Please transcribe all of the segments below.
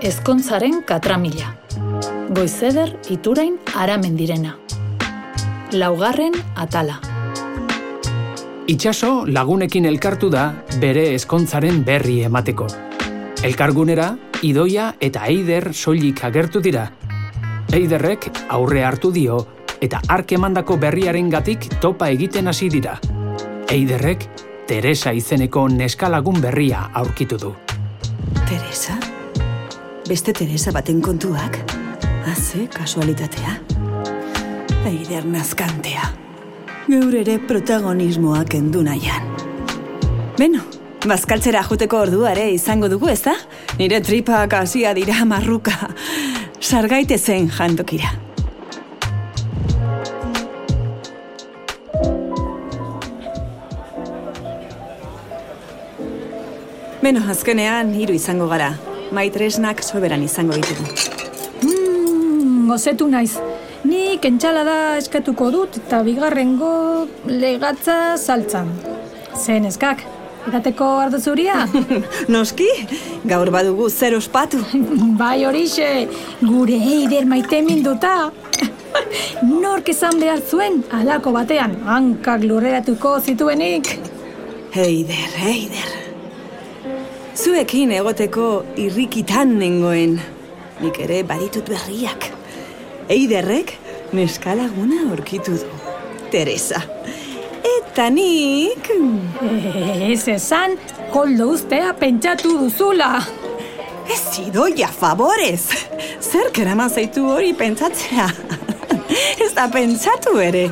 Ezkontzaren katramila. Goizeder iturain aramendirena. Laugarren atala. Itxaso lagunekin elkartu da bere ezkontzaren berri emateko. Elkargunera, Idoia eta Eider soilik agertu dira. Eiderrek aurre hartu dio eta ark emandako berriaren gatik topa egiten hasi dira. Eiderrek Teresa izeneko neskalagun berria aurkitu du. Teresa? Beste Teresa baten kontuak? Haze, kasualitatea? Eider nazkantea. Gaur ere protagonismoak endu nahian. Beno, bazkaltzera joteko orduare izango dugu, ez da? Nire tripak hasia dira marruka. Sargaite zen jantokira. Beno, azkenean hiru izango gara. Maitresnak soberan izango ditugu. Mm, gozetu naiz. Nik entxalada eskatuko dut eta bigarrengo legatza saltzan. Zen eskak, edateko ardo zuria? Noski, gaur badugu zer ospatu. bai horixe, gure eider maite minduta. Nork esan behar zuen, alako batean, hankak lurreratuko zituenik. Eider, eider. Zuekin egoteko irrikitan nengoen. Nik ere baditut berriak. Eiderrek neskalaguna aurkitu du. Teresa. Eta nik... Ez esan, koldo ustea pentsatu duzula. Ez idoia favorez. Zer kerama zaitu hori pentsatzea. Ez da pentsatu ere.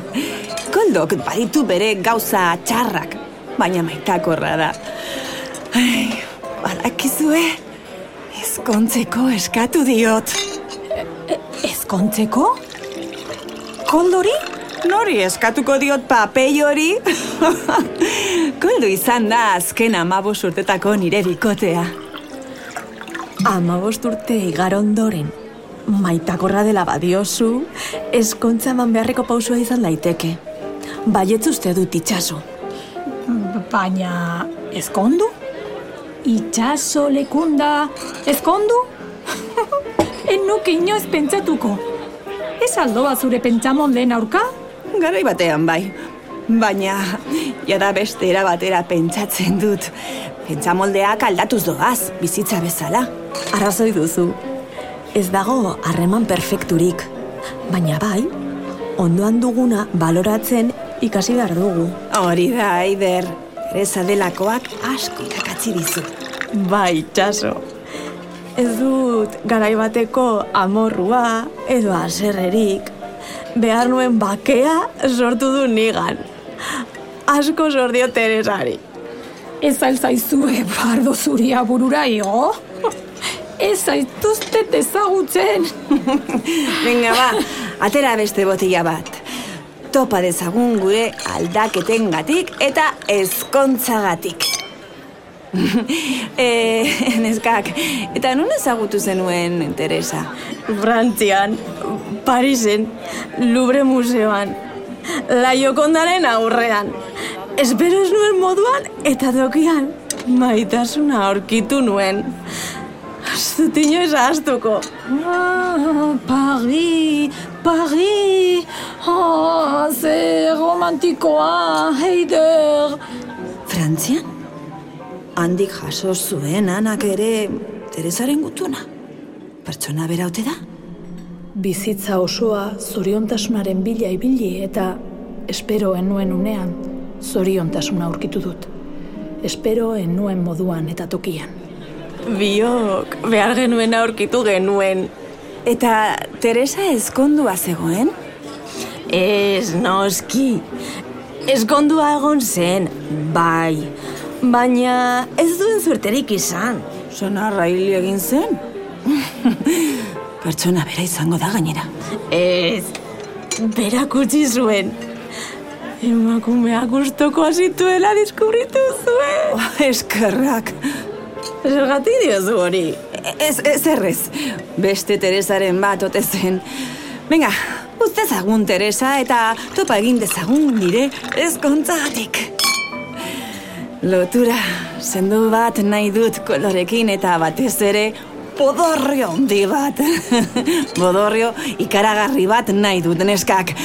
Koldok baditu bere gauza txarrak, baina maitakorra da. Ai, badakizue, ezkontzeko eskatu diot. Ezkontzeko? Koldori? Nori eskatuko diot papei hori? Koldo izan da azken amabos urtetako nire bikotea. Amabost urte igar ondoren, maitakorra dela badiozu, eskontza eman beharreko pausua izan daiteke. Baietz uste dut itxaso. Baina, ezkondu? Itxaso lekunda, ezkondu? Ennuk inoiz pentsatuko. Ez aldo zure pentsamondeen aurka? Garai batean bai. Baina, jada beste era batera pentsatzen dut. Pentsamoldeak aldatuz doaz, bizitza bezala. Arrazoi duzu. Ez dago harreman perfekturik. Baina bai, ondoan duguna baloratzen ikasi behar dugu. Hori da, Aider. Teresa delakoak asko irakatzi dizu. Bai, txaso. Ez dut garai bateko amorrua edo aserrerik. Behar nuen bakea sortu du nigan. Asko sordio Teresari. Ez alzaizue bardo zuria burura igo? Ez zaituztet ezagutzen. Venga ba, atera beste botila bat. Topa dezagun gure aldaketen gatik eta ezkontzagatik. e, neskak, eta nun ezagutu zenuen Teresa? Frantzian, Parisen, Louvre Museoan, La Jokondaren aurrean. Espero ez nuen moduan eta dokian maitasuna aurkitu nuen. Zutino ez ahaztuko. Ah, Paris, Paris. Ah, ze romantikoa, Heider. Frantzian? Handik jaso zuen anak ere Teresaren gutuna. Pertsona bera ote da? Bizitza osoa zoriontasunaren bila ibili eta espero enuen unean zoriontasuna aurkitu dut. Espero enuen moduan eta tokian. Biok, behar genuen aurkitu genuen. Eta Teresa ezkondua zegoen? Ez, noski. Ezkondua egon zen, bai. Baina ez duen zuerterik izan. Sonarra hil egin zen? Pertsona bera izango da gainera. Ez, berak utzi zuen. Emakumeak gustoko hasituela deskubritu zuen. Oh, eskerrak. Zergatik diozu hori. Ez, ez errez. Beste Teresaren bat ote zen. Venga, ustezagun Teresa eta topa egin dezagun nire ezkontzagatik. Lotura, sendu bat nahi dut kolorekin eta batez ere bodorrio handi bat. bodorrio ikaragarri bat nahi dut neskak.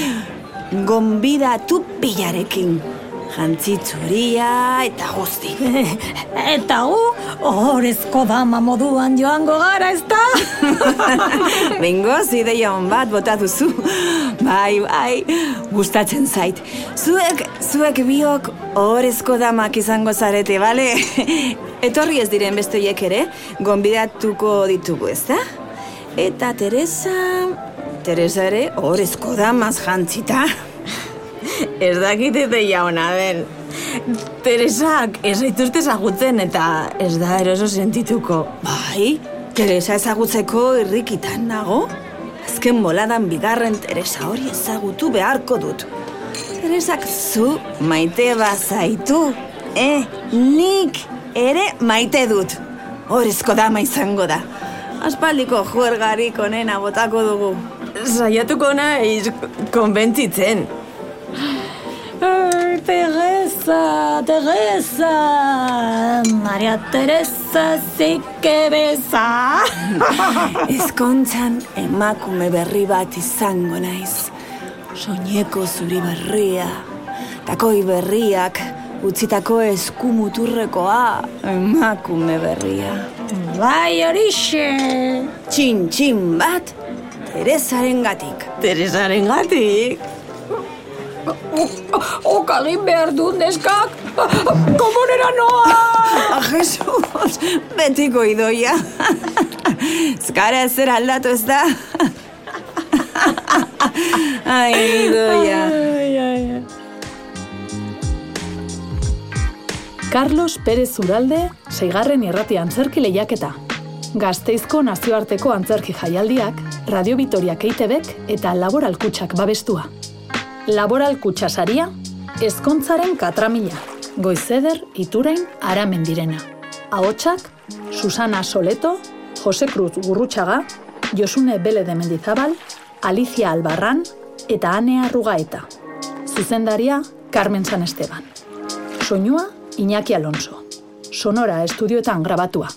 Gonbidatu pilarekin. Jantzitzuria eta guzti. Eta gu, horrezko dama moduan joango gara, ez da? Bengo, zideia hon bat bota duzu. Bai, bai, gustatzen zait. Zuek, zuek biok horrezko damak izango zarete, bale? Etorri ez diren bestoiek ere, gonbidatuko ditugu, ez da? Eta Teresa... Teresa ere horrezko damaz jantzita. Ez dakitete jauna den. Teresak ez zaituzte ezagutzen eta ez da eroso sentituko. Bai, Teresa ezagutzeko irrikitan nago. Azken boladan bigarren Teresa hori ezagutu beharko dut. Teresak zu maite bazaitu, eh, nik ere maite dut. Horezko dama izango da. Aspaldiko juergarik onena botako dugu. Saiatuko naiz konbentzitzen. Ai, Teresa, Teresa, Maria Teresa zike beza. Ezkontzan emakume berri bat izango naiz. Soineko zuri berria, takoi berriak, utzitako eskumuturrekoa, emakume berria. Bai horixe. Txin txin bat, Teresaren gatik. Teresaren gatik. Okagin behar du, neskak. Komunera noa. Ah, Jesus, betiko idoia. Zkara ezer aldatu ez da. Ai, idoia. Carlos Pérez Uralde, seigarren irrati antzerki lehiaketa. Gazteizko nazioarteko antzerki jaialdiak, Radio Vitoriak EITBek eta Laboral Kutxak babestua. Laboral Kutxa saria, ezkontzaren katramila, goizeder iturain aramen direna. Ahotsak, Susana Soleto, Jose Cruz Gurrutxaga, Josune Bele de Mendizabal, Alicia Albarran eta Anea Rugaeta. Zuzendaria, Carmen San Esteban. Soinua, Iñaki Alonso. Sonora estudioetan grabatua.